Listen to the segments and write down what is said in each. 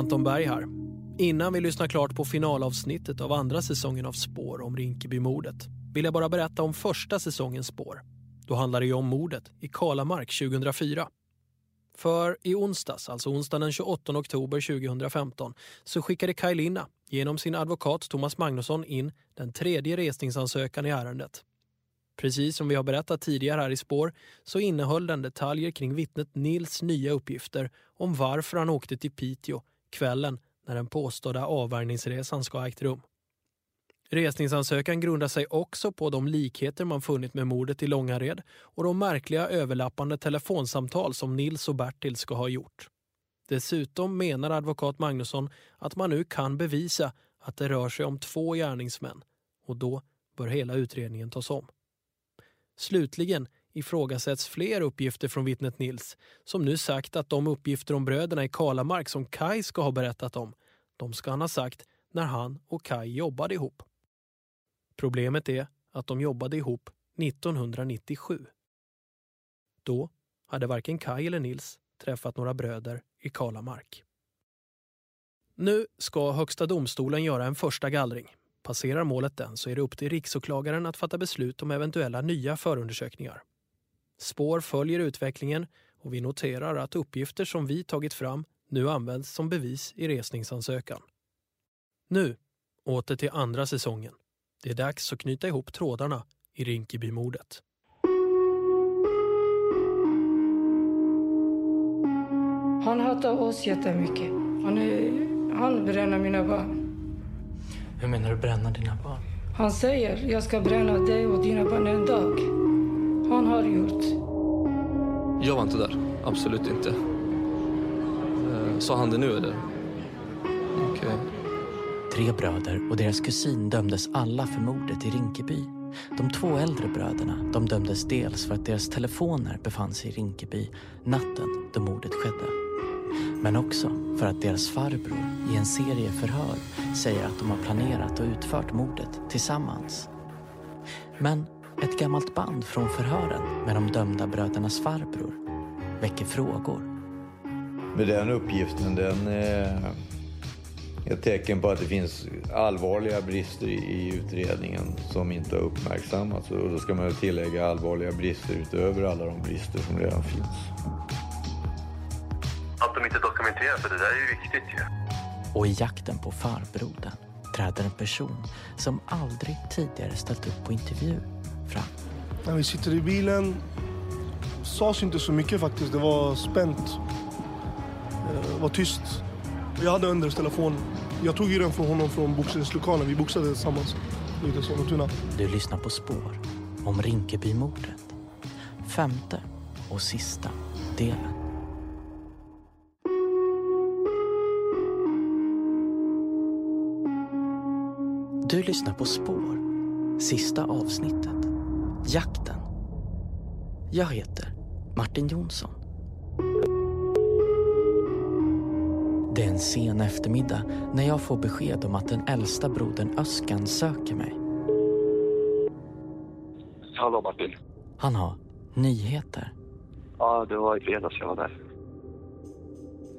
Anton Berg här. Innan vi lyssnar klart på finalavsnittet av andra säsongen av Spår om Rinkebymordet vill jag bara berätta om första säsongens spår. Då handlar det ju om mordet i Kalamark 2004. För i onsdags, alltså onsdagen den 28 oktober 2015, så skickade Kaj Linna genom sin advokat Thomas Magnusson in den tredje resningsansökan i ärendet. Precis som vi har berättat tidigare här i spår så innehöll den detaljer kring vittnet Nils nya uppgifter om varför han åkte till Piteå kvällen när den påstådda avvärjningsresan ska ha ägt rum. Resningsansökan grundar sig också på de likheter man funnit med mordet i Långared och de märkliga överlappande telefonsamtal som Nils och Bertil ska ha gjort. Dessutom menar advokat Magnusson att man nu kan bevisa att det rör sig om två gärningsmän och då bör hela utredningen tas om. Slutligen ifrågasätts fler uppgifter från vittnet Nils som nu sagt att de uppgifter om bröderna i Kalamark som Kai ska ha berättat om, de ska han ha sagt när han och Kai jobbade ihop. Problemet är att de jobbade ihop 1997. Då hade varken Kai eller Nils träffat några bröder i Kalamark. Nu ska Högsta domstolen göra en första gallring. Passerar målet den så är det upp till riksåklagaren att fatta beslut om eventuella nya förundersökningar. Spår följer utvecklingen och vi noterar att uppgifter som vi tagit fram nu används som bevis i resningsansökan. Nu, åter till andra säsongen. Det är dags att knyta ihop trådarna i Rinkebymordet. Han hatar oss jättemycket. Han, är, han bränner mina barn. Hur menar du bränna dina barn? Han säger jag ska bränna dig och dina barn en dag. Han har gjort. Jag var inte där. Absolut inte. Eh, sa han det nu eller? Okej. Okay. Tre bröder och deras kusin dömdes alla för mordet i Rinkeby. De två äldre bröderna de dömdes dels för att deras telefoner befann sig i Rinkeby natten då mordet skedde. Men också för att deras farbror i en serie förhör säger att de har planerat och utfört mordet tillsammans. Men ett gammalt band från förhören med de dömda brödernas farbror väcker frågor. Men den uppgiften den är ett tecken på att det finns allvarliga brister i utredningen som inte har uppmärksammats. Och då ska man tillägga allvarliga brister utöver alla de brister som redan finns. Att de inte dokumenterar, för det där är ju viktigt ju. Och i jakten på farbrodern träder en person som aldrig tidigare ställt upp på intervju. När vi sitter i bilen sades inte så mycket faktiskt. Det var spänt. Det var tyst. Jag hade Önders telefon. Jag tog ju den från honom från boxningslokalen. Vi boxade tillsammans. Ute i Sollentuna. Du lyssnar på Spår om Rinkebymordet. Femte och sista delen. Du lyssnar på Spår, sista avsnittet. Jakten. Jag heter Martin Jonsson. Det är en sen eftermiddag när jag får besked om att den äldsta brodern Öskan söker mig. Hallå Martin. Han har nyheter. Ja, det var i fredags jag var där.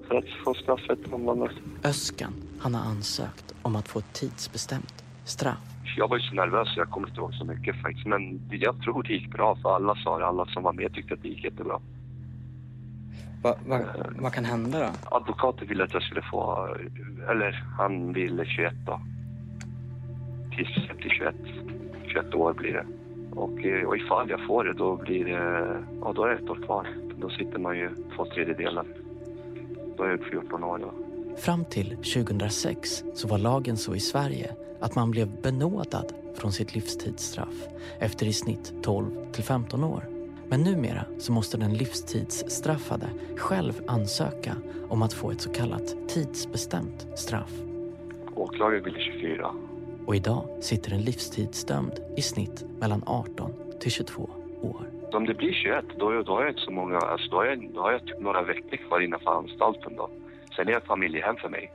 För att få straffet annat. Öskan, han har ansökt om att få ett tidsbestämt straff. Jag var ju så nervös så jag kommer inte ihåg så mycket faktiskt. Men jag tror det gick bra för alla sa det. Alla som var med tyckte att det gick jättebra. Va, va, vad kan hända då? Advokaten ville att jag skulle få, eller han ville 21 då. Tills till 21. 21 år blir det. Och, eh, och ifall jag får det då blir det, ja då är det ett år kvar. Då sitter man ju två tredjedelar. Då är jag 14 år då. Fram till 2006 så var lagen så i Sverige att man blev benådad från sitt livstidsstraff efter i snitt 12 till 15 år. Men numera så måste den livstidsstraffade själv ansöka om att få ett så kallat tidsbestämt straff. Åklagaren ville 24. Och idag sitter en livstidsdömd i snitt mellan 18 till 22 år. Om det blir 21 då, då har jag inte så många, alltså då har jag, då har jag typ några veckor kvar innanför anstalten då. Sen är det familjehem för mig.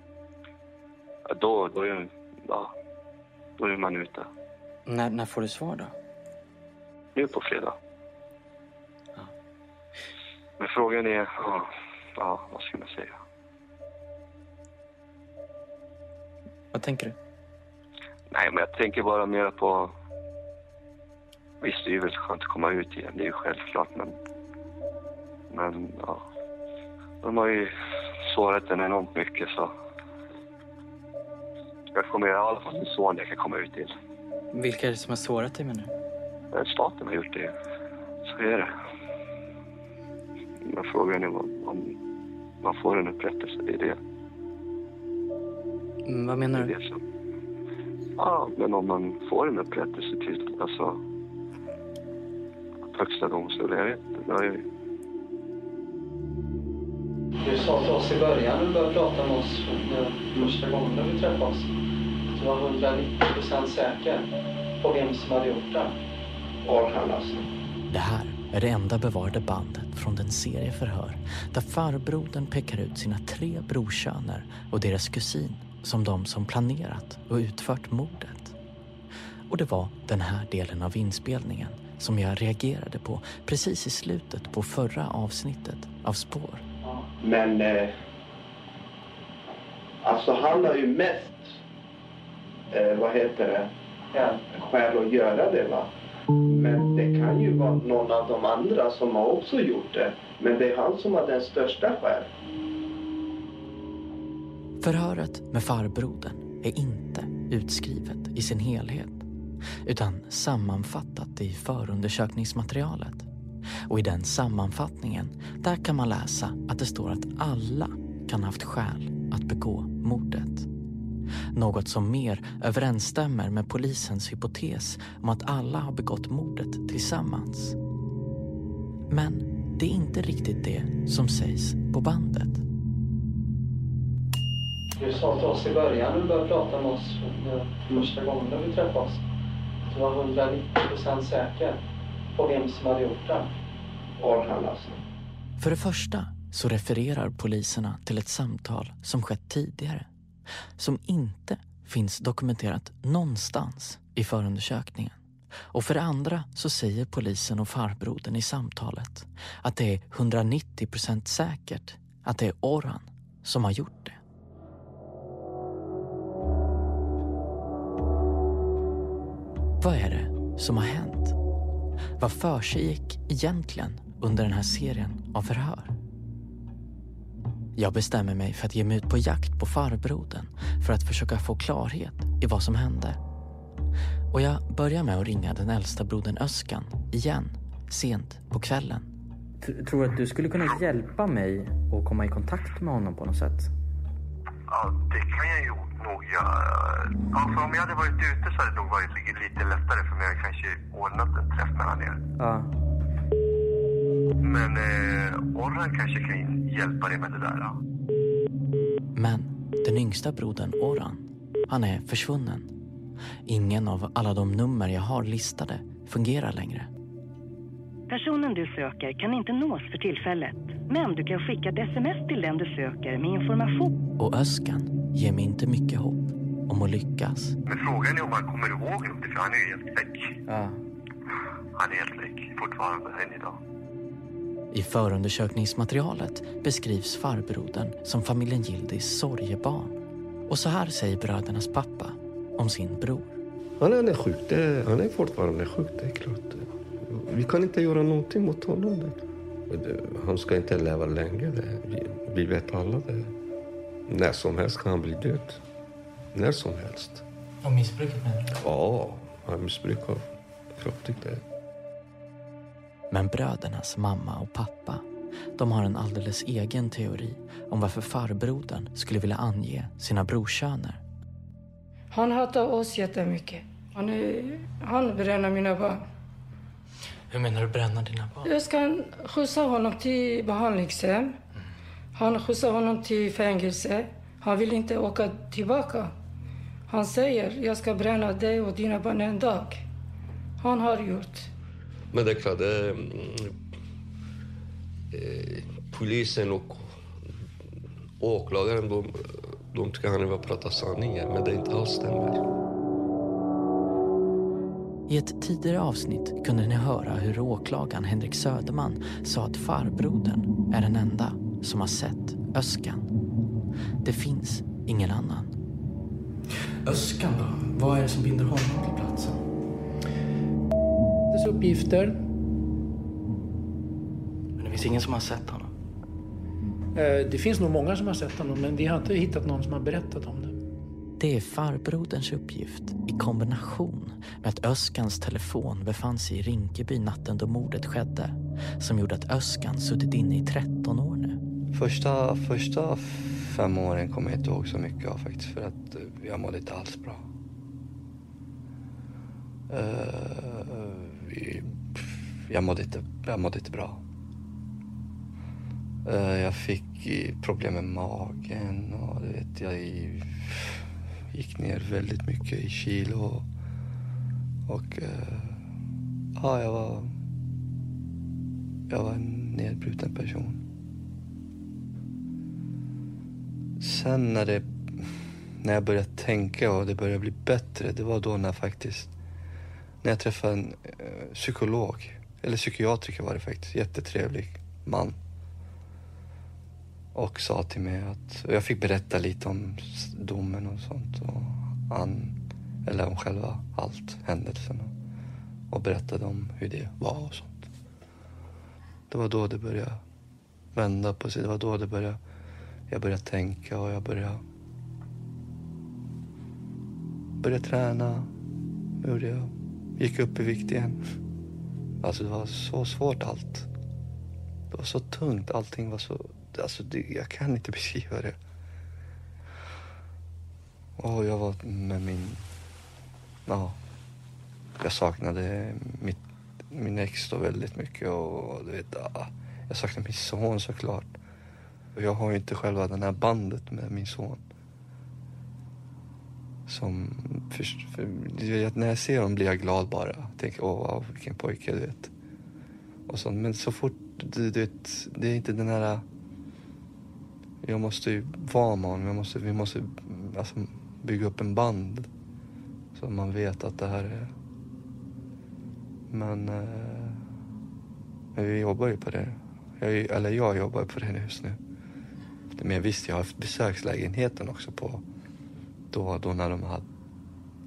Då, då, är, ja, då är man ute. När, när får du svar då? Nu på fredag. Ja. Men frågan är, ja, ja, vad ska man säga? Vad tänker du? Nej, men jag tänker bara mer på... Visst, det är ju väldigt skönt att komma ut igen, det är ju självklart, men... Men, ja. De har ju sårat den enormt mycket, så... Jag kommer i alla fall min son jag kan komma ut till. Vilka är det som har sårat dig menar du? Staten har gjort det. Så är det. Men frågan är om, man får en upprättelse. Det är det. Mm, vad menar Det du? är det som... Ja, men om man får en upprättelse till alltså, högsta domstolen, jag vet inte. Du sa till oss i början när du började prata med oss första gången när vi träffades. att Du var 190 procent säker på vem som hade gjort det. Orhan alltså. Det här är det enda bevarade bandet från den serie förhör där farbrodern pekar ut sina tre brorsöner och deras kusin som de som planerat och utfört mordet. Och det var den här delen av inspelningen som jag reagerade på precis i slutet på förra avsnittet av Spår. Men eh, alltså han har ju mest, eh, vad heter det, skäl att göra det va. Men det kan ju vara någon av de andra som har också gjort det. Men det är han som har den största skäl. Förhöret med farbrodern är inte utskrivet i sin helhet utan sammanfattat i förundersökningsmaterialet. Och i den sammanfattningen, där kan man läsa att det står att alla kan ha haft skäl att begå mordet. Något som mer överensstämmer med polisens hypotes om att alla har begått mordet tillsammans. Men det är inte riktigt det som sägs på bandet. Du sa till oss i början när du började prata med oss eh, första gången när vi träffades. att Du var 190 procent säker och vem som hade gjort den? Orhan alltså. För det första så refererar poliserna till ett samtal som skett tidigare som inte finns dokumenterat någonstans i förundersökningen. Och för det andra så säger polisen och farbrodern i samtalet att det är 190 procent säkert att det är Orhan som har gjort det. Vad är det som har hänt? Vad försiggick egentligen under den här serien av förhör? Jag bestämmer mig för att ge mig ut på jakt på farbrodern för att försöka få klarhet i vad som hände. Och jag börjar med att ringa den äldsta brodern Öskan igen, sent på kvällen. Tror du att du skulle kunna hjälpa mig att komma i kontakt med honom på något sätt? Ja, det kan jag ju nog göra. Alltså, om jag hade varit ute så hade det nog varit li- lite lättare för mig att kanske ordnat en träff mellan er. Ja. Men eh, Orhan kanske kan hjälpa dig med det där. Ja. Men den yngsta brodern Orhan, han är försvunnen. Ingen av alla de nummer jag har listade fungerar längre. Personen du söker kan inte nås för tillfället. Men du kan skicka ett sms till den du söker med information. Och Öskan ger mig inte mycket hopp om att lyckas. Men frågan är om han kommer ihåg något, för han är ju helt väck. Ja. Han är helt väck fortfarande än idag. I förundersökningsmaterialet beskrivs farbrodern som familjen Gildis sorgebarn. Och så här säger brödernas pappa om sin bror. Han är sjuk. Han är fortfarande sjuk, det är klart. Vi kan inte göra någonting mot honom. Han ska inte leva länge. Det. Vi, vet alla det. När som helst kan han bli död. När som helst. Och missbruket menar du? Ja, han missbrukar kraftigt. Det. Men brödernas mamma och pappa, de har en alldeles egen teori om varför farbrodern skulle vilja ange sina brorsöner. Han hatar oss jättemycket. Han, är, han bränner mina barn. Hur menar du bränna dina barn? Jag ska skjutsa honom till behandlingshem. Han skjutsar honom till fängelse. Han vill inte åka tillbaka. Han säger, jag ska bränna dig och dina barn en dag. Han har gjort. Men det är klart, det, mm, eh, polisen och åklagaren, de, de tycker han vill prata sanningen, men det inte alls stämmer. I ett tidigare avsnitt kunde ni höra hur åklagaren Henrik Söderman sa att farbrodern är den enda som har sett Öskan. Det finns ingen annan. Öskan då? Vad är det som binder honom till platsen? Dess uppgifter. Men det finns ingen som har sett honom. Eh, Det finns nog många som har sett honom, men vi har inte hittat någon som har berättat om det. Det är farbroderns uppgift i kombination med att Öskans telefon befann sig i Rinkeby natten då mordet skedde som gjorde att Öskan suttit inne i 13 år nu. Första, första fem åren kommer jag inte ihåg så mycket av faktiskt för att eh, jag mådde inte alls bra. Uh, jag, mådde inte, jag mådde inte bra. Uh, jag fick problem med magen och du vet, jag gick ner väldigt mycket i kilo. Och eh, ja, jag var, jag var en nedbruten person. Sen när, det, när jag började tänka och det började bli bättre, det var då när faktiskt när jag träffade en eh, psykolog, eller psykiatriker var det faktiskt, jättetrevlig man. Och sa till mig att, och jag fick berätta lite om domen och sånt och han, eller om själva allt, händelsen och, och berättade om hur det var och sånt. Det var då det började vända på sig, det var då det började jag började tänka och jag började, började träna. Gjorde jag. Gick upp i vikt igen. Alltså det var så svårt allt. Det var så tungt. Allting var så... Alltså det, jag kan inte beskriva det. Och jag var med min... Ja. Jag saknade mitt, min ex då väldigt mycket och du vet, ja, jag saknade min son såklart. Och jag har ju inte själva det här bandet med min son. Som, för, för, när jag ser honom blir jag glad bara. Jag tänker, åh wow, vilken pojke, du vet. Och sånt. Men så fort, du, du vet, det är inte den här... Jag måste ju vara med honom. Jag måste, vi måste alltså, bygga upp en band. Så man vet att det här är... Men... Eh, men vi jobbar ju på det. Jag, eller jag jobbar på det just nu. Men visst, jag har haft besökslägenheten också på då, då när de hade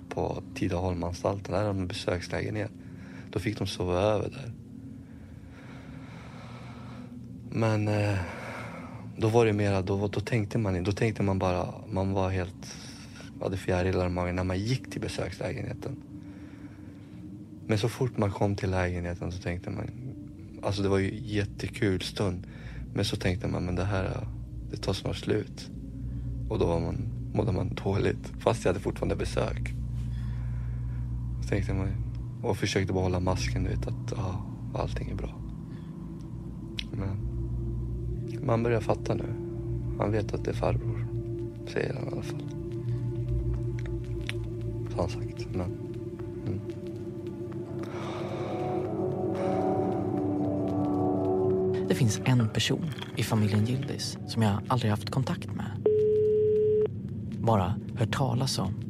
på Tidaholmanstalten, där hade de en besökslägenhet. Då fick de sova över där. Men eh, då var det mera, då, då tänkte man då tänkte man bara, man var helt, hade fjärilar i magen när man gick till besökslägenheten. Men så fort man kom till lägenheten så tänkte man, alltså det var ju jättekul stund. Men så tänkte man, men det här, det tar snart slut. Och då var man, mådde man dåligt, fast jag hade fortfarande besök. Så tänkte man, och försökte bara hålla masken, du vet att ja, allting är bra. Men man börjar fatta nu. Han vet att det är farbror, säger han i alla fall. Har han sagt. Men, mm. Det finns en person i familjen Gildis som jag aldrig haft kontakt med. Bara hört talas om.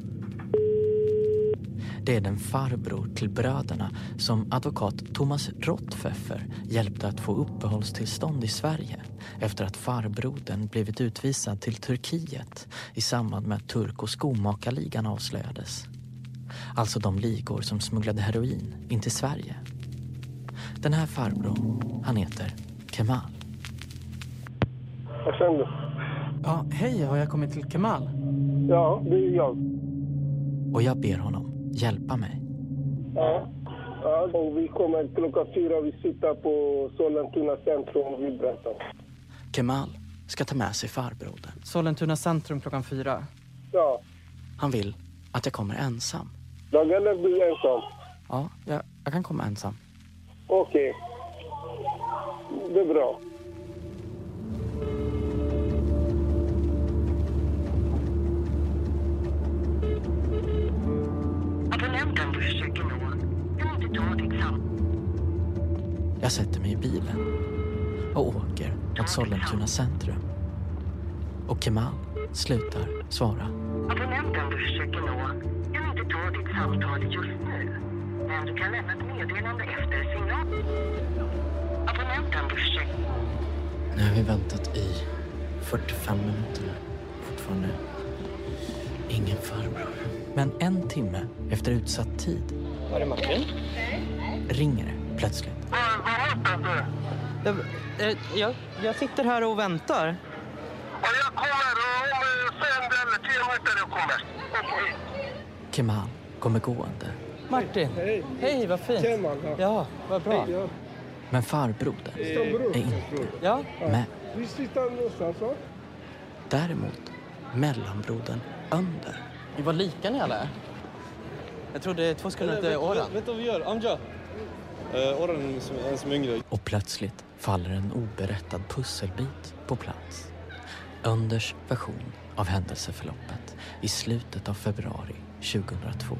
Det är den farbror till bröderna som advokat Thomas Rottpfeffer hjälpte att få uppehållstillstånd i Sverige efter att farbrodern blivit utvisad till Turkiet i samband med att turk och skomakarligan avslöjades. Alltså de ligor som smugglade heroin in till Sverige. Den här farbrorn, han heter Kemal. Vad kände Ja, hej, har jag kommit till Kemal? Ja, det är jag. Och jag ber honom hjälpa mig. Ja. ja och vi kommer klockan fyra. Vi sitter på Sollentuna centrum vid Brättan. Kemal ska ta med sig farbrodern. Sollentuna centrum klockan fyra. Ja. Han vill att jag kommer ensam. Dag eller du ensam? Ja, jag, jag kan komma ensam. Okej. Det är bra. Jag sätter mig i bilen och åker mot Sollentuna centrum. Och Kemal slutar svara. Abonnenten du försöker nå kan inte ta ditt samtal just nu. Men du kan lämna ett meddelande efter signal. Abonnenten du försöker... Nu har vi väntat i 45 minuter. Fortfarande ingen farbror. Men en timme efter utsatt tid Var är Martin? ringer det plötsligt. Jag, eh, jag, jag sitter här och väntar. Kemal kommer gående. Martin! Hej! Hej, vad fint! Kemal, ja. Ja, vad bra. Hej, ja. Men farbrodern är inte Ja. med. Vi sitter någonstans va? Däremot mellanbrodern Önder. Var lika ni alla är. Jag trodde två skulle heta Oran. Vet du vad vi gör? Amja. Uh, Oran är som- en som yngre. Och plötsligt faller en oberättad pusselbit på plats. Önders version av händelseförloppet i slutet av februari 2002.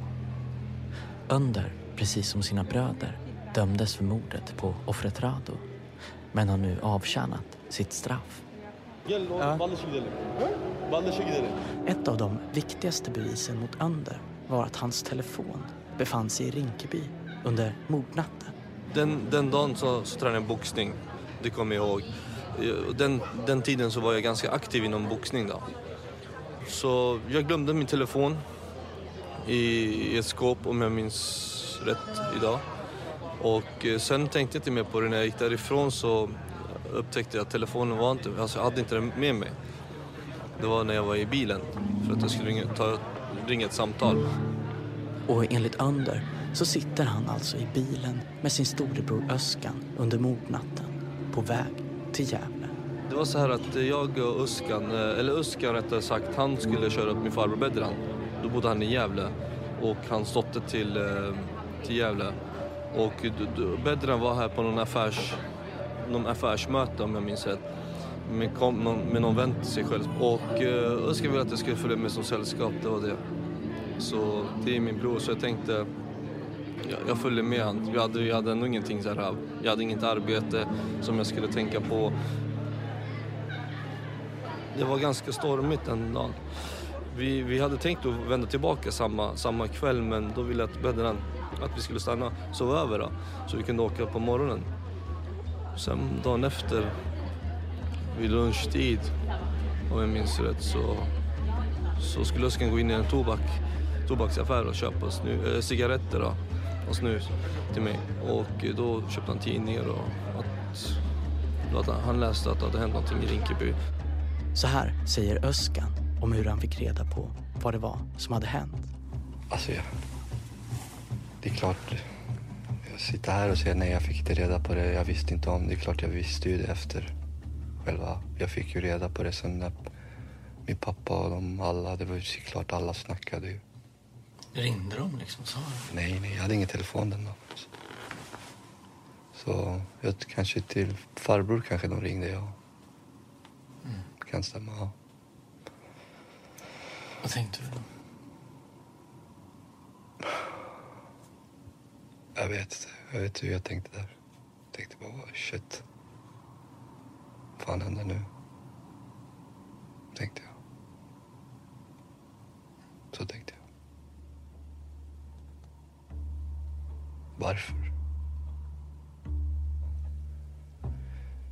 Önder, precis som sina bröder, dömdes för mordet på offret Rado men har nu avtjänat sitt straff. Ett av de viktigaste bevisen mot Önder var att hans telefon befann sig i Rinkeby under mordnatten. Den, den dagen så, så tränade jag boxning. Det kommer jag ihåg. Eh, den, den tiden så var jag ganska aktiv inom boxning. Då. Så jag glömde min telefon i, i ett skåp om jag minns rätt idag. Och eh, sen tänkte jag inte mer på det. När jag gick därifrån så upptäckte jag att telefonen var inte, alltså jag hade inte den med mig. Det var när jag var i bilen för att jag skulle ringa, ta, ringa ett samtal. Och enligt Ander så sitter han alltså i bilen med sin storebror Öskan under mordnatten på väg till Gävle. Det var så här att jag och Öskan, eh, eller Öskan rättare sagt, han skulle köra upp min farbror Bedran. Då bodde han i Gävle och hans dotter till, eh, till Gävle. Och Bedran var här på någon, affärs, någon affärsmöte om jag minns rätt. Med, med någon vän till sig själv. Och eh, Öskan ville att jag skulle följa med som sällskap, det var det. Så det är min bror, så jag tänkte jag, jag följde med han. Jag hade, jag hade ändå ingenting så här, jag hade inget arbete som jag skulle tänka på. Det var ganska stormigt den dagen. Vi, vi hade tänkt att vända tillbaka samma, samma kväll men då ville att Bedran att vi skulle stanna, sova över då, så vi kunde åka på morgonen. Sen dagen efter, vid lunchtid, om jag minns rätt, så, så skulle Öskan gå in i en tobak, tobaksaffär och köpa snu, äh, eh, cigaretter då, och snus till mig. Och eh, då köpte han tidningar och att, att han läste att det hade hänt någonting i Rinkeby. Så här säger Öskan om hur han fick reda på vad det var som hade hänt. Alltså, jag, det är klart. Jag sitter här och säger nej, jag fick inte reda på det. Jag visste inte om det. Det är klart jag visste ju det efter själva. Jag fick ju reda på det sen när min pappa och de alla, det var ju klart alla snackade ju. Ringde de liksom? Sa Nej, nej, jag hade ingen telefon den dagen. Så jag kanske till farbror kanske de ringde, ja. Kan stämma, ja. Vad tänkte du då? Jag vet inte. Jag vet hur jag tänkte där. Jag tänkte bara, "Vad shit. Vad fan händer nu? Tänkte jag. Så tänkte jag. Varför?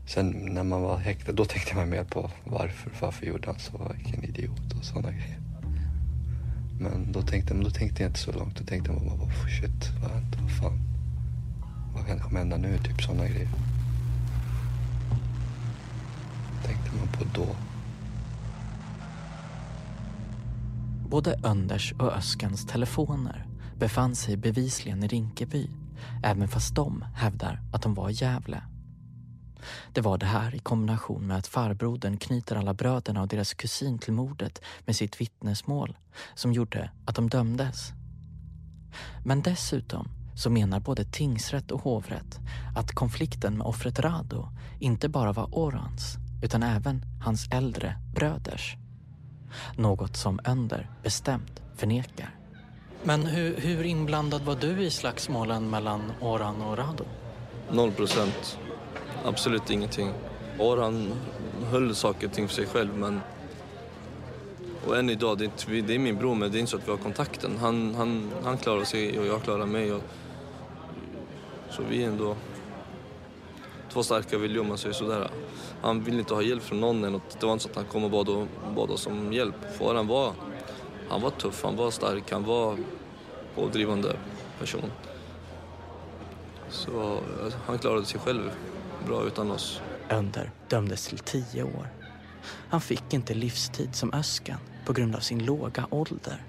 Sen när man var häktad, då tänkte man mer på varför. Varför gjorde han så? Vilken idiot och sådana grejer. Men då tänkte, men då tänkte jag inte så långt. Då tänkte jag bara, oh, shit, vad har hänt? Vad fan? Vad kan kommer hända nu? Typ sådana grejer. Tänkte man på då. Både Önders och Öskans telefoner befann sig bevisligen i Rinkeby, även fast de hävdar att de var i Gävle. Det var det här i kombination med att farbrodern knyter alla bröderna och deras kusin till mordet med sitt vittnesmål som gjorde att de dömdes. Men dessutom så menar både tingsrätt och hovrätt att konflikten med offret Rado inte bara var Orans utan även hans äldre bröders. Något som Önder bestämt förnekar. Men hur, hur inblandad var du i slagsmålen mellan Oran och Rado? Noll procent. Absolut ingenting. Orhan höll saker och ting för sig själv men... Och än idag, det är, inte, det är min bror men det är inte så att vi har kontakten. Han, han, han klarar sig och jag klarar mig. Och, så vi är ändå två starka viljor om man säger sådär. Han vill inte ha hjälp från någon. än. Det var inte så att han kom och bad, och, bad oss om hjälp. För han var han var tuff, han var stark, han var pådrivande person. Så eh, han klarade sig själv bra utan oss. Önder dömdes till tio år. Han fick inte livstid som Öskan på grund av sin låga ålder.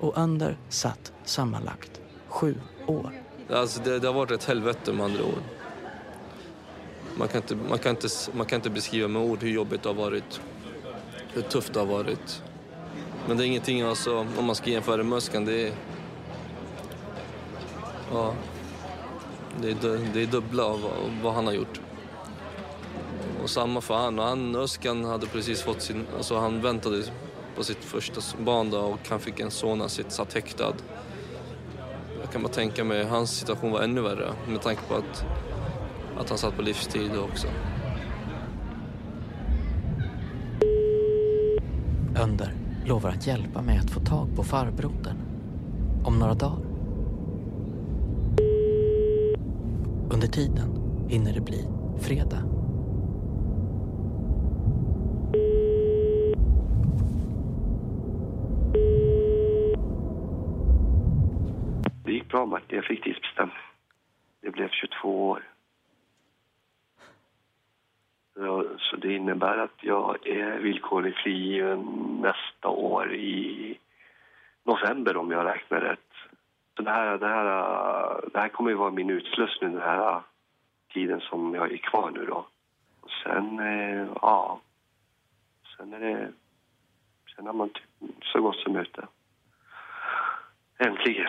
Och Önder satt sammanlagt sju år. Alltså det, det har varit ett helvete med andra ord. Man kan, inte, man, kan inte, man kan inte beskriva med ord hur jobbigt det har varit, hur tufft det har varit. Men det är ingenting, alltså, om man ska jämföra med Öskan, det är... Ja, det är, det är dubbla av vad, vad han har gjort. Och samma för han. Och han, Öskan hade precis fått sin... Alltså han väntade på sitt första barn då och han fick en son, han satt häktad. Jag kan bara tänka mig, hans situation var ännu värre med tanke på att, att han satt på livstid också. Önder lovar att hjälpa mig att få tag på farbrodern. Om några dagar. Under tiden hinner det bli fredag. Det gick bra Martin, jag fick tidsbestämning. Det blev 22 år. Så det innebär att jag är villkorligt frigiven nästa år i november om jag räknar rätt. Så det, här, det, här, det här kommer ju vara min utslussning den här tiden som jag är kvar nu då. Och sen, eh, ja, sen är det, sen är man typ så gott som ute. Äntligen.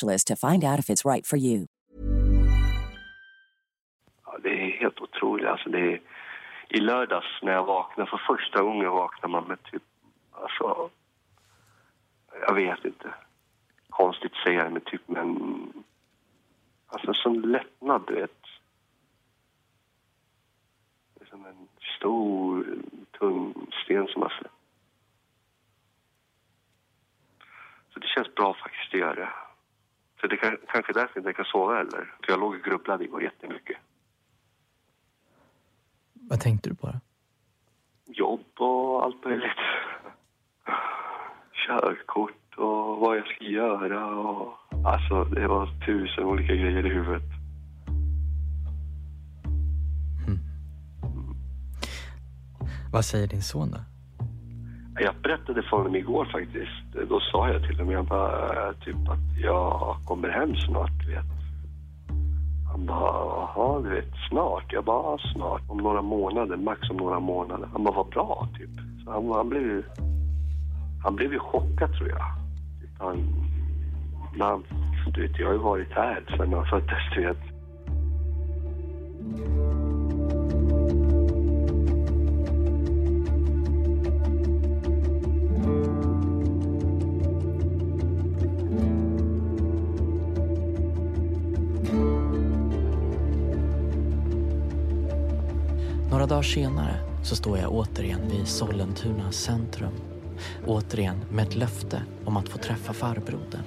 to find out if it's right for you. Ja, det är helt otroligt. Alltså det är, I lördags när jag vaknade, för första gången vaknade man med typ... Alltså, jag vet inte. Konstigt att säga det, men typ men... Alltså sån lättnad, du vet. Det är som en stor, tung sten som har släppt. Så det känns bra faktiskt att göra det. Så det kan, kanske är därför jag inte kan sova heller. För jag låg och grubblade igår jättemycket. Vad tänkte du på då? Jobb och allt möjligt. Körkort och vad jag ska göra och... Alltså, det var tusen olika grejer i huvudet. Vad säger din son då? Jag berättade för honom igår faktiskt. Då sa jag till honom, jag bara, eh, typ att jag kommer hem snart, du vet. Han bara, jaha, du vet, snart? Jag bara, snart. Om några månader, max om några månader. Han bara, vad bra, typ. Så han, han blev ju, han blev ju chockad tror jag. Typ, han, han, du vet, jag har ju varit här sen han föddes, du vet. Dagar senare så står jag återigen vid Sollentuna centrum Återigen med ett löfte om att få träffa farbrodern.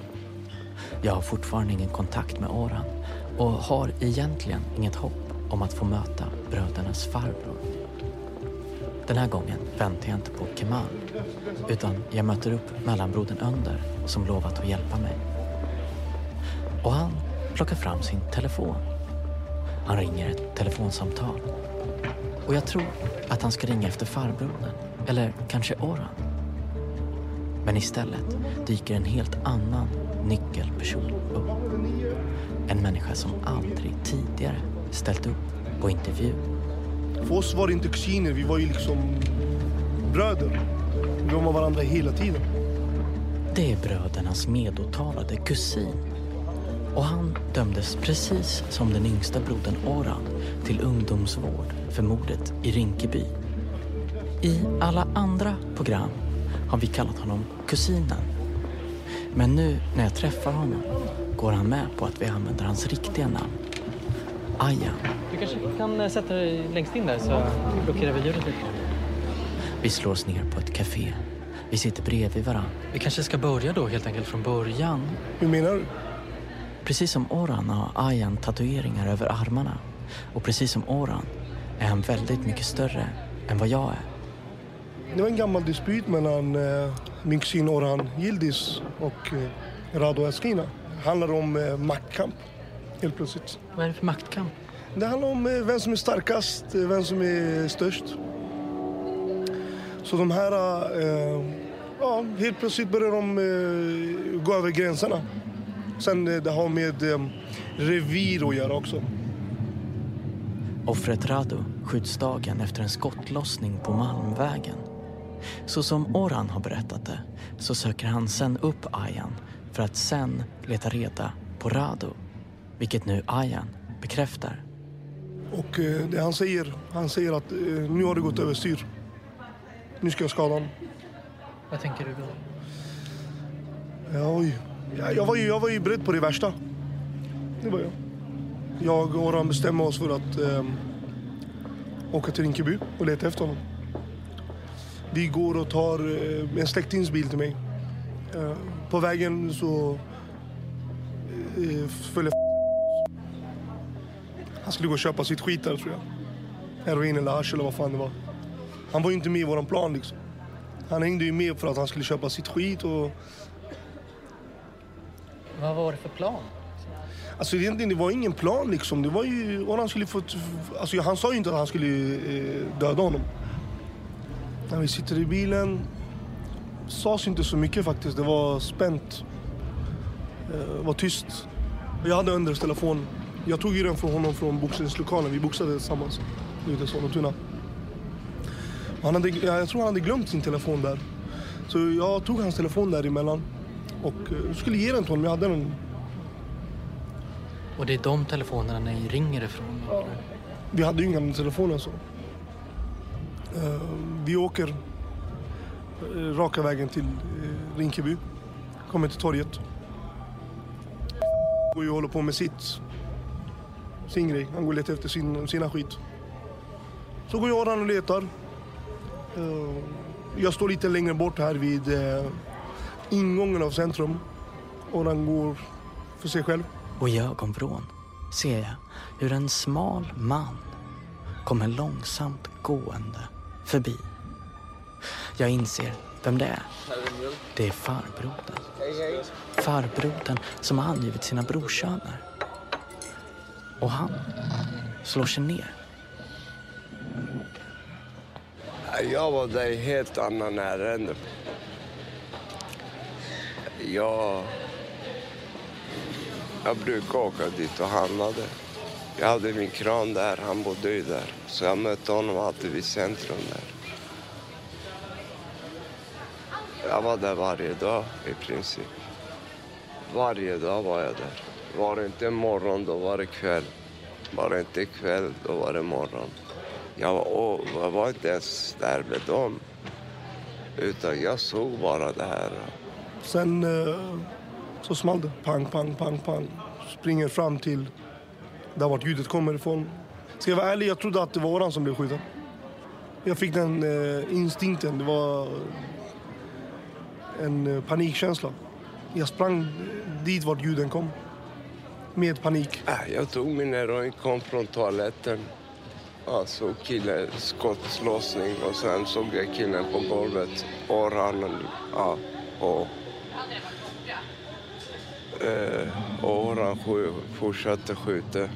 Jag har fortfarande ingen kontakt med Oran och har egentligen inget hopp om att få möta brödernas farbror. Den här gången väntar jag inte på Kemal utan jag möter upp mellanbrodern Önder som lovat att hjälpa mig. Och han plockar fram sin telefon. Han ringer ett telefonsamtal. Och jag tror att han ska ringa efter farbrodern, eller kanske Oran. Men istället dyker en helt annan nyckelperson upp. En människa som aldrig tidigare ställt upp på intervju. För oss var det inte kusiner, vi var ju liksom bröder. Vi var med varandra hela tiden. Det är brödernas medåtalade kusin. Och han dömdes precis som den yngsta brodern Oran till ungdomsvård för mordet i Rinkeby. I alla andra program har vi kallat honom kusinen. Men nu när jag träffar honom går han med på att vi använder hans riktiga namn. Ayan. Du kanske kan eh, sätta dig längst in där så blockerar vi ljudet lite. Vi slår oss ner på ett café. Vi sitter bredvid varandra. Vi kanske ska börja då helt enkelt från början. Hur menar du? Precis som Oran har Ayan tatueringar över armarna. Och precis som Oran är han väldigt mycket större än vad jag är. Det var en gammal dispyt mellan eh, min kusin Orhan Yildiz och eh, Rado Eskina. Det handlar om eh, maktkamp, helt plötsligt. Vad är det för maktkamp? Det handlar om eh, vem som är starkast, eh, vem som är störst. Så de här, eh, ja, helt plötsligt börjar de eh, gå över gränserna. Sen eh, det har med eh, revir att göra också. Offret Radu skjuts dagen efter en skottlossning på Malmvägen. Så som Oran har berättat det så söker han sen upp Ayan för att sen leta reda på Radu. Vilket nu Ayan bekräftar. Och eh, det han säger, han säger att eh, nu har det gått överstyr. Nu ska jag skada honom. Vad tänker du då? Ja, oj. Jag, jag, var ju, jag var ju beredd på det värsta. Det var jag. Jag och Orhan bestämde oss för att eh, åka till Rinkeby och leta efter honom. Vi går och tar eh, en släktings bil till mig. Eh, på vägen så eh, följer Han skulle gå och köpa sitt skit där tror jag. Heroin eller hasch eller vad fan det var. Han var ju inte med i våran plan liksom. Han hängde ju med för att han skulle köpa sitt skit och vad var det för plan? Alltså egentligen, det var ingen plan liksom. Det var ju, han skulle få, alltså han sa ju inte att han skulle eh, döda honom. När vi sitter i bilen sades inte så mycket faktiskt. Det var spänt. Eh, var tyst. Jag hade Önders telefon. Jag tog ju den från honom från boxningslokalen. Vi boxade tillsammans ute i Sollentuna. Han hade, jag tror han hade glömt sin telefon där. Så jag tog hans telefon däremellan och eh, skulle ge den till honom. Jag hade den Och det är de telefonerna ni ringer ifrån? Ja. Vi hade ju inga telefoner så. Eh, vi åker eh, raka vägen till Rinkeby. Kommer till torget. Går ju håller på med sitt. Sin grej. Han går och letar efter sin, sina skit. Så går jag och han och letar. Jag står lite längre bort här vid ingången av centrum. Och han går för sig själv. Och i ögonvrån ser jag hur en smal man kommer långsamt gående förbi. Jag inser vem det är. Det är farbrodern. Farbrodern som har angivit sina brorsöner. Och han slår sig ner. Jag var där i helt annan ärende. Jag, jag brukar åka dit och handlade. Jag hade min kran där, han bodde ju där. Så jag mötte honom alltid vid centrum där. Jag var där varje dag i princip. Varje dag var jag där. Var det inte morgon, då var det kväll. Var det inte kväll, då var det morgon. Jag var, och, jag var inte ens där med dem. Utan jag såg bara det här. Sen eh, så small det. Pang, pang, pang, pang. Springer fram till där vart ljudet kommer ifrån. Ska jag vara ärlig, jag trodde att det var våran som blev skjuten. Jag fick den eh, instinkten. Det var... en eh, panikkänsla. Jag sprang dit vart ljuden kom. Med panik. Äh, jag tog min heroin, kom från toaletten. Jag såg killen, skottlossning och sen såg jag killen på golvet. Orhan, ja, och... Eh, och han fortsatte skjuta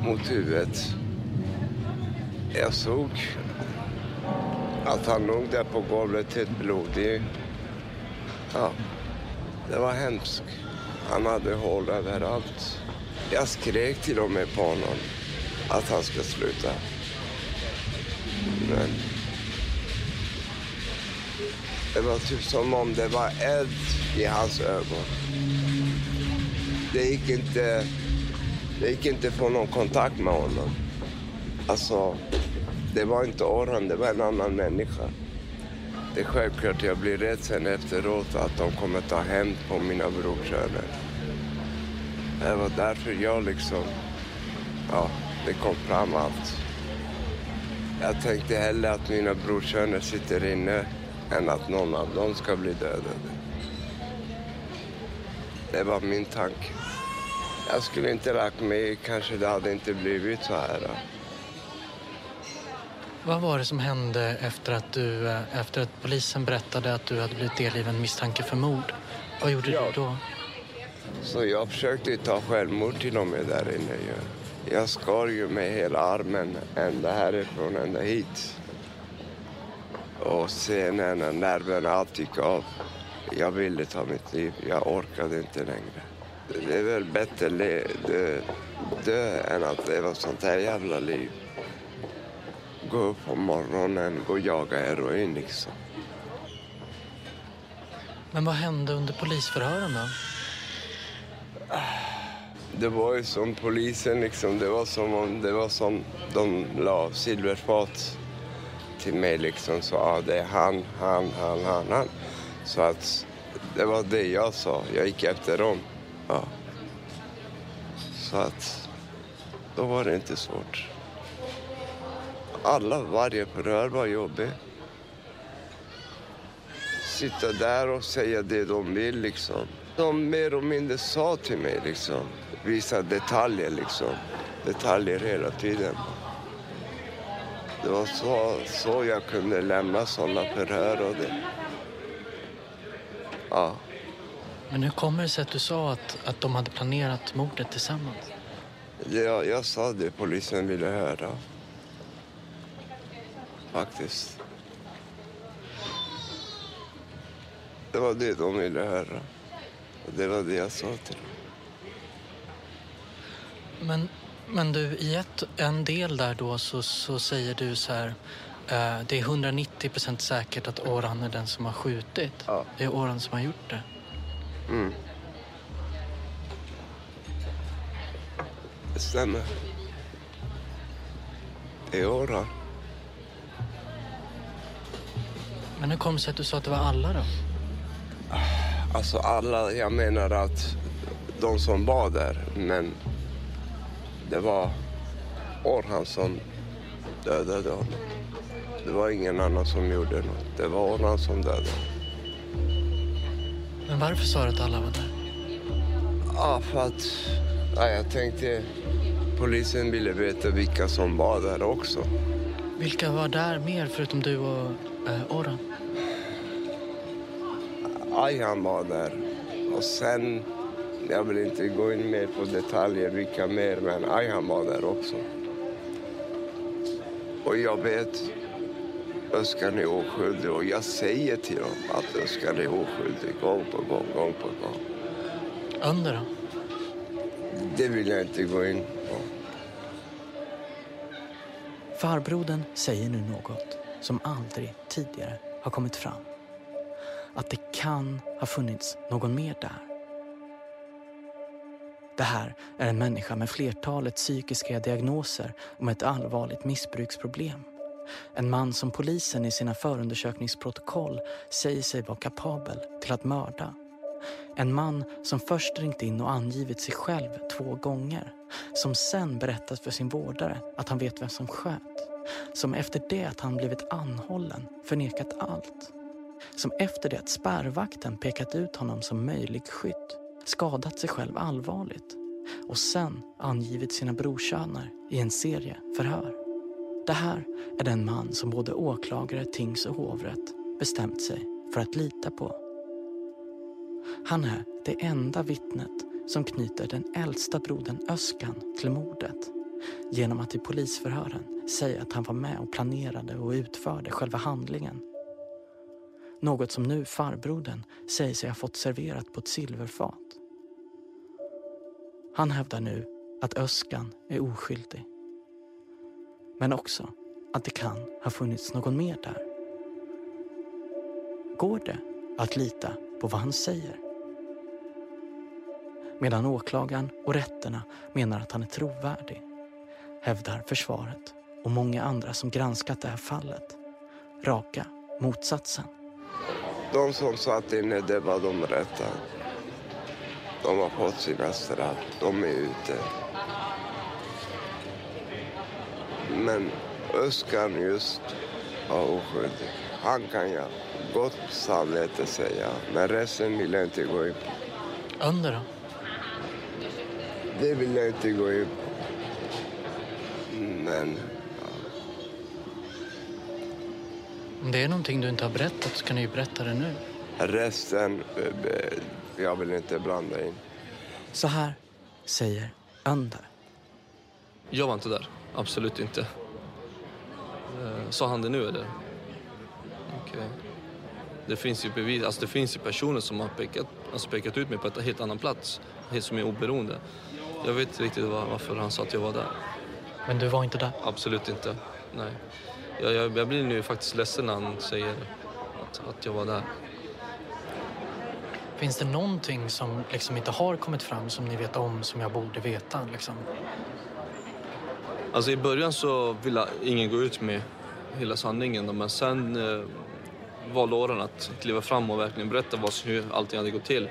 mot huvudet. Jag såg att han låg där på golvet helt blodig. Ja, det var hemskt. Han hade hål överallt. Jag skrek till och med på honom att han ska sluta. Men det var typ som om det var eld i hans ögon. Det gick inte, det gick inte att få någon kontakt med honom. Alltså, det var inte Orhan, det var en annan människa. Det är självklart jag blir rädd sen efteråt att de kommer ta hämnd på mina brorsöner. Det var därför jag liksom, ja, det kom fram allt. Jag tänkte hellre att mina brorsöner sitter inne än att någon av dem ska bli dödade. Det var min tanke. Jag skulle inte lagt mig, kanske det hade inte blivit så här. Vad var det som hände efter att, du, eh, efter att polisen berättade att du hade blivit delgiven misstanke för mord? Vad gjorde du då? Så jag försökte ta självmord till och med där inne. Jag skar ju med hela armen ända härifrån ända hit. Och sen när nerverna allt gick av. Jag ville ta mitt liv. Jag orkade inte längre. Det är väl bättre le- dö, dö än att leva sånt här jävla liv. Gå upp på morgonen, gå och jaga heroin liksom. Men vad hände under polisförhören då? Det var ju som polisen liksom, det var som om det var som de la silverfat till mig liksom. Så ja, det är han, han, han, han, han. Så att det var det jag sa. Jag gick efter dem. Ja. Så att då var det inte svårt. Alla, varje förhör var jobbig. Sitta där och säga det de vill liksom. De mer och mindre sa till mig liksom. Visa detaljer liksom. Detaljer hela tiden. Det var så, så jag kunde lämna sådana förhör och det. Ja. Men hur kommer det sig att du sa att, att de hade planerat mordet tillsammans? Jag, jag sa det polisen ville höra. Faktiskt. Det var det de ville höra. Och det var det jag sa till dem. Men, men du, i ett, en del där då så, så säger du så här... Eh, det är 190 procent säkert att Orhan är den som har skjutit. Det är Orhan som har gjort det. Mm. Det stämmer. Det är Orhan. Men hur kom det sig att du sa att det var alla då? Alltså alla, jag menar att de som var där, men det var Orhan som dödade honom. Det var ingen annan som gjorde något. Det var Orhan som dödade Men varför sa du att alla var där? Ja, för att ja, jag tänkte polisen ville veta vilka som var där också. Vilka var där mer förutom du och eh, Orhan? Ayhan var där. Och sen, jag vill inte gå in mer på detaljer vilka mer, men Ayhan var där också. Och jag vet, Özcan är oskyldig och jag säger till dem att Özcan är oskyldig gång på gång, gång på gång. Under då? Det vill jag inte gå in på. Farbrodern säger nu något som aldrig tidigare har kommit fram. Att det kan ha funnits någon mer där. Det här är en människa med flertalet psykiska diagnoser och med ett allvarligt missbruksproblem. En man som polisen i sina förundersökningsprotokoll säger sig vara kapabel till att mörda. En man som först ringt in och angivit sig själv två gånger. Som sen berättat för sin vårdare att han vet vem som sköt. Som efter det att han blivit anhållen förnekat allt. som efter det att spärrvakten pekat ut honom som möjlig skytt skadat sig själv allvarligt och sen angivit sina brorsöner i en serie förhör. Det här är den man som både åklagare, tings och hovrätt bestämt sig för att lita på. Han är det enda vittnet som knyter den äldsta brodern Öskan till mordet genom att i polisförhören säga att han var med och planerade och utförde själva handlingen. Något som nu farbrodern säger sig ha fått serverat på ett silverfat. Han hävdar nu att Öskan är oskyldig. Men också att det kan ha funnits någon mer där. Går det att lita på vad han säger? Medan åklagaren och rätterna menar att han är trovärdig hävdar försvaret och många andra som granskat det här fallet raka motsatsen. De som satt inne, det var de rätta. De har fått sina straff. De är ute. Men Öskan just var oskyldig. Han kan jag gott samvete säga, men resten vill jag inte gå in på. Under då? Det vill jag inte gå in på. Men Om det är någonting du inte har berättat så kan du ju berätta det nu. resten, eh, jag vill inte blanda in. Så här säger Önder. Jag var inte där. Absolut inte. Eh, Sa han det nu eller? Okej. Det finns ju bevis, alltså det finns ju personer som har pekat, alltså pekat ut mig på en helt annan plats, helt som är oberoende. Jag vet inte riktigt var, varför han sa att jag var där. Men du var inte där? Absolut inte. Nej. Jag, jag, jag blir nu faktiskt ledsen när han säger att, att jag var där. Finns det någonting som liksom inte har kommit fram som ni vet om som jag borde veta? Liksom? Alltså i början så ville ingen gå ut med hela sanningen men sen eh, valde åren att kliva fram och verkligen berätta vad, hur allting hade gått till.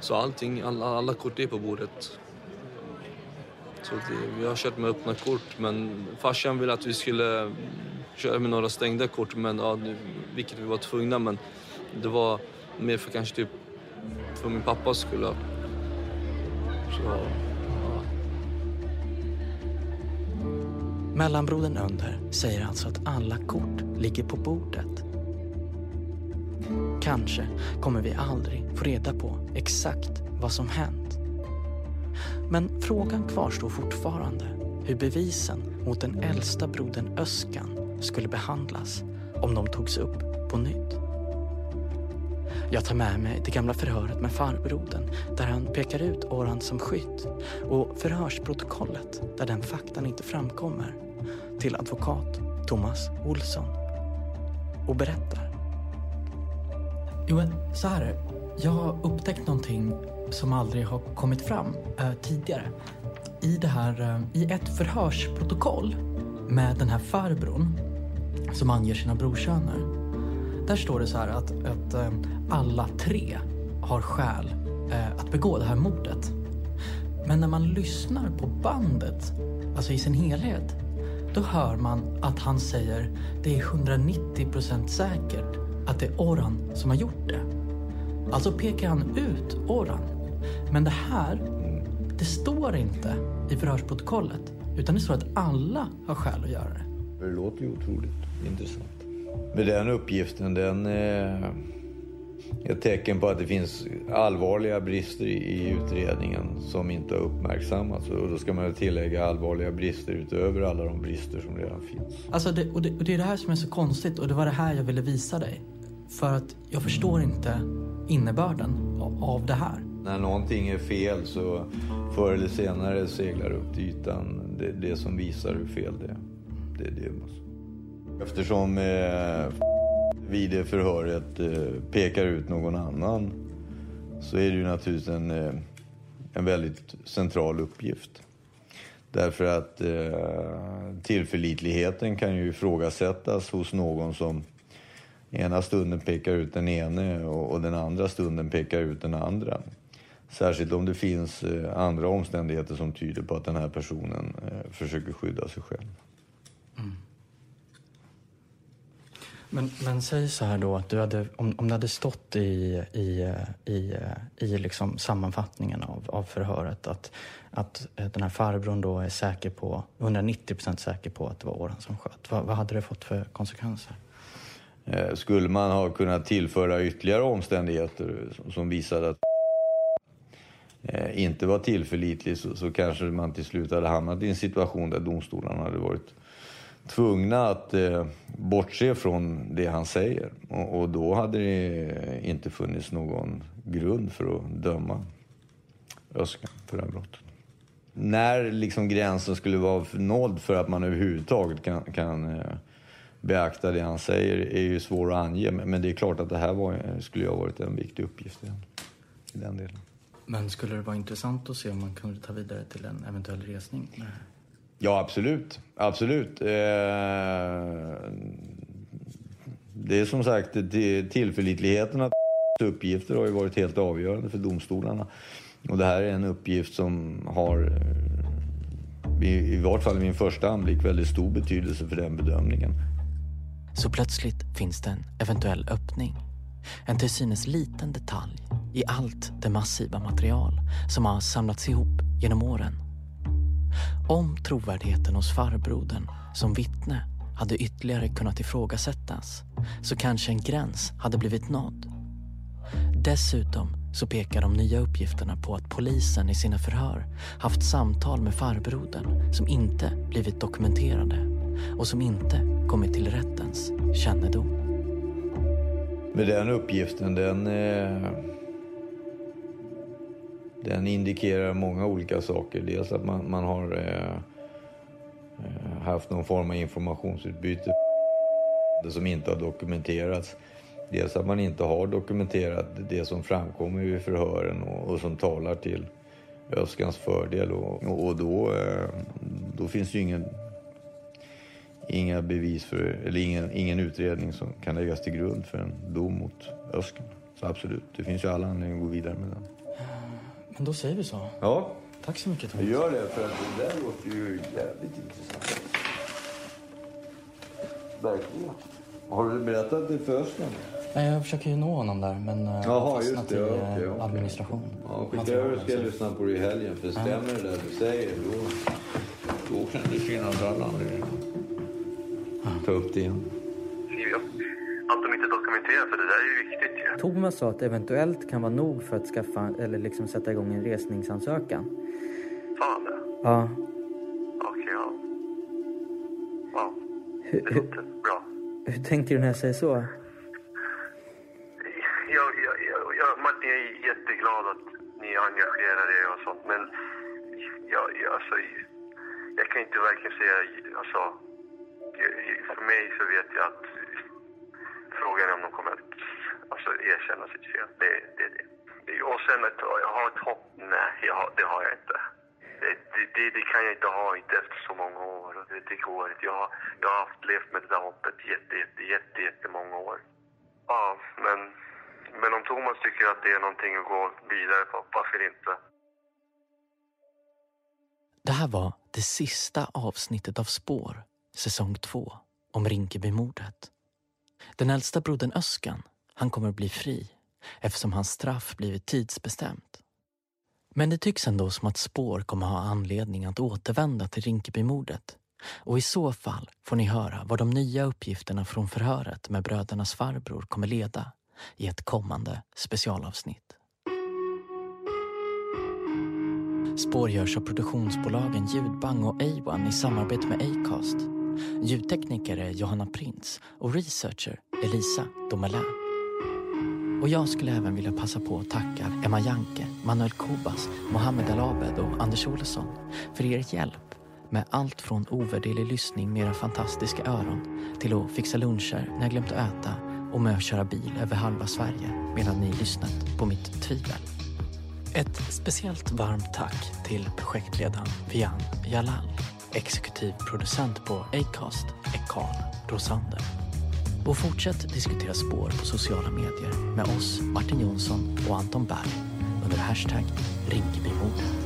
Så allting, alla, alla kort är på bordet. Så det, vi har kört med öppna kort, men farsan ville att vi skulle köra med några stängda kort, men, ja, vilket vi var tvungna. Men det var mer för kanske typ för min pappas skull. Så, ja. Mellanbrodern Önder säger alltså att alla kort ligger på bordet. Kanske kommer vi aldrig få reda på exakt vad som hänt. Men frågan kvarstår fortfarande hur bevisen mot den äldsta brodern Öskan skulle behandlas om de togs upp på nytt. Jag tar med mig det gamla förhöret med farbrodern där han pekar ut Oran som skytt och förhörsprotokollet där den faktan inte framkommer till advokat Thomas Olsson och berättar. Jo, så här är det. Jag har upptäckt någonting som aldrig har kommit fram eh, tidigare. I, det här, eh, I ett förhörsprotokoll med den här farbrorn som anger sina brorsöner. Där står det så här att, att eh, alla tre har skäl eh, att begå det här mordet. Men när man lyssnar på bandet, alltså i sin helhet, då hör man att han säger det är 190% säkert att det är Oran som har gjort det. Alltså pekar han ut Oran. Men det här, det står inte i förhörsprotokollet. Utan det står att alla har skäl att göra det. Det låter ju otroligt intressant. Men den uppgiften, den är ett tecken på att det finns allvarliga brister i utredningen som inte har uppmärksammats. Och då ska man tillägga allvarliga brister utöver alla de brister som redan finns. Alltså det, och, det, och det är det här som är så konstigt och det var det här jag ville visa dig. För att jag förstår inte innebörden av det här. När någonting är fel så förr eller senare seglar upp till ytan det, det som visar hur fel det är. Det, det måste. Eftersom eh, vid det förhöret eh, pekar ut någon annan så är det ju naturligtvis en, eh, en väldigt central uppgift. Därför att eh, tillförlitligheten kan ju ifrågasättas hos någon som ena stunden pekar ut den ene och, och den andra stunden pekar ut den andra. Särskilt om det finns eh, andra omständigheter som tyder på att den här personen eh, försöker skydda sig själv. Men, men säg så här då att du hade, om, om det hade stått i, i, i, i liksom sammanfattningen av, av förhöret att, att eh, den här farbrorn då är säker på, 190% säker på att det var Åran som sköt. Vad, vad hade det fått för konsekvenser? Eh, skulle man ha kunnat tillföra ytterligare omständigheter som visade att eh, inte var tillförlitlig så, så kanske man till slut hade hamnat i en situation där domstolarna hade varit tvungna att eh, bortse från det han säger. Och, och, då hade det inte funnits någon grund för att döma Özcan för det här brottet. När liksom gränsen skulle vara nådd för att man överhuvudtaget kan, kan eh, beakta det han säger är ju svårt att ange. Men det är klart att det här var, eh, skulle ha varit en viktig uppgift i den, i den delen. Men skulle det vara intressant att se om man kunde ta vidare till en eventuell resning? Ja, absolut. Absolut. Eh, det är som sagt tillförlitligheten att uppgifter har ju varit helt avgörande för domstolarna. Och det här är en uppgift som har, eh, i vart fall i min första anblick, väldigt stor betydelse för den bedömningen. Så plötsligt finns det en eventuell öppning. En till synes liten detalj i allt det massiva material som har samlats ihop genom åren. Om trovärdigheten hos farbrodern som vittne hade ytterligare kunnat ifrågasättas så kanske en gräns hade blivit nådd. Dessutom så pekar de nya uppgifterna på att polisen i sina förhör haft samtal med farbrodern som inte blivit dokumenterade och som inte kommit till rättens kännedom. Men den uppgiften, den... Eh, den indikerar många olika saker. Dels att man, man har eh, eh haft någon form av informationsutbyte som inte har dokumenterats. Dels att man inte har dokumenterat det som framkommer vid förhören och, och som talar till Öskans fördel. Och, och då, eh, då finns ju ingen, inga bevis för, eller ingen, ingen utredning som kan läggas till grund för en dom mot Öskan. Så absolut, det finns ju alla anledningar att gå vidare med den. Men då säger vi så. Ja. Tack så mycket Thomas. Jag gör det, för att det där låter ju jävligt intressant. Verkligen. Har du berättat det för Östman? Nej, jag försöker ju nå honom där, men eh, Jaha, just det. i Ja, okay, okay. administration. Ja, skicka över ska jag lyssna på det i helgen. För stämmer det där du säger, då, då kan det finnas alla anledningar ta upp det igen. Dokumenterar, för det där är ju viktigt ju. Thomas sa att eventuellt kan vara nog för att skaffa, eller liksom sätta igång en resningsansökan. Sa han det? Ja. Okej, okay, ja. Wow. Hur, det låter bra. Hur tänker du när jag säger så? Jag, jag, jag, jag, Martin, jag är jätteglad att ni engagerar er och sånt, men jag, jag, alltså, jag kan inte verkligen säga... Alltså, för mig så vet jag att Frågan är om de kommer att alltså, erkänna sitt fel. Det, det, det. Och sen att jag har ett hopp? Nej, jag, det har jag inte. Det, det, det, kan jag inte ha, inte efter så många år. Det, det går inte. Jag, jag har haft levt med det där hoppet jätte, jätte, jätte, jättemånga år. Ja, men, men om Thomas tycker att det är någonting att gå vidare på, varför inte? Det här var det sista avsnittet av Spår, säsong 2, om Rinkebymordet. Den äldsta brodern Öskan, han kommer att bli fri eftersom hans straff blivit tidsbestämt. Men det tycks ändå som att Spår kommer ha anledning att återvända till Rinkebymordet. Och i så fall får ni höra vad de nya uppgifterna från förhöret med brödernas farbror kommer leda i ett kommande specialavsnitt. Spår görs av produktionsbolagen Ljudbang och A1 i samarbete med Acast Ljudtekniker är Johanna Prins och researcher Elisa Domelin. Och jag skulle även vilja passa på att tacka Emma Janke, Manuel Kobas, Mohammed Al-Abed och Anders Olsson för er hjälp med allt från ovärderlig lyssning med era fantastiska öron till att fixa luncher när jag glömt att äta och med att köra bil över halva Sverige medan ni lyssnat på mitt tvivel. Ett speciellt varmt tack till projektledaren Vian Jalal. Exekutiv producent på Acast är Carl Rosander. Och fortsätt diskutera spår på sociala medier med oss, Martin Jonsson och Anton Berg under hashtag Rinkebymordet.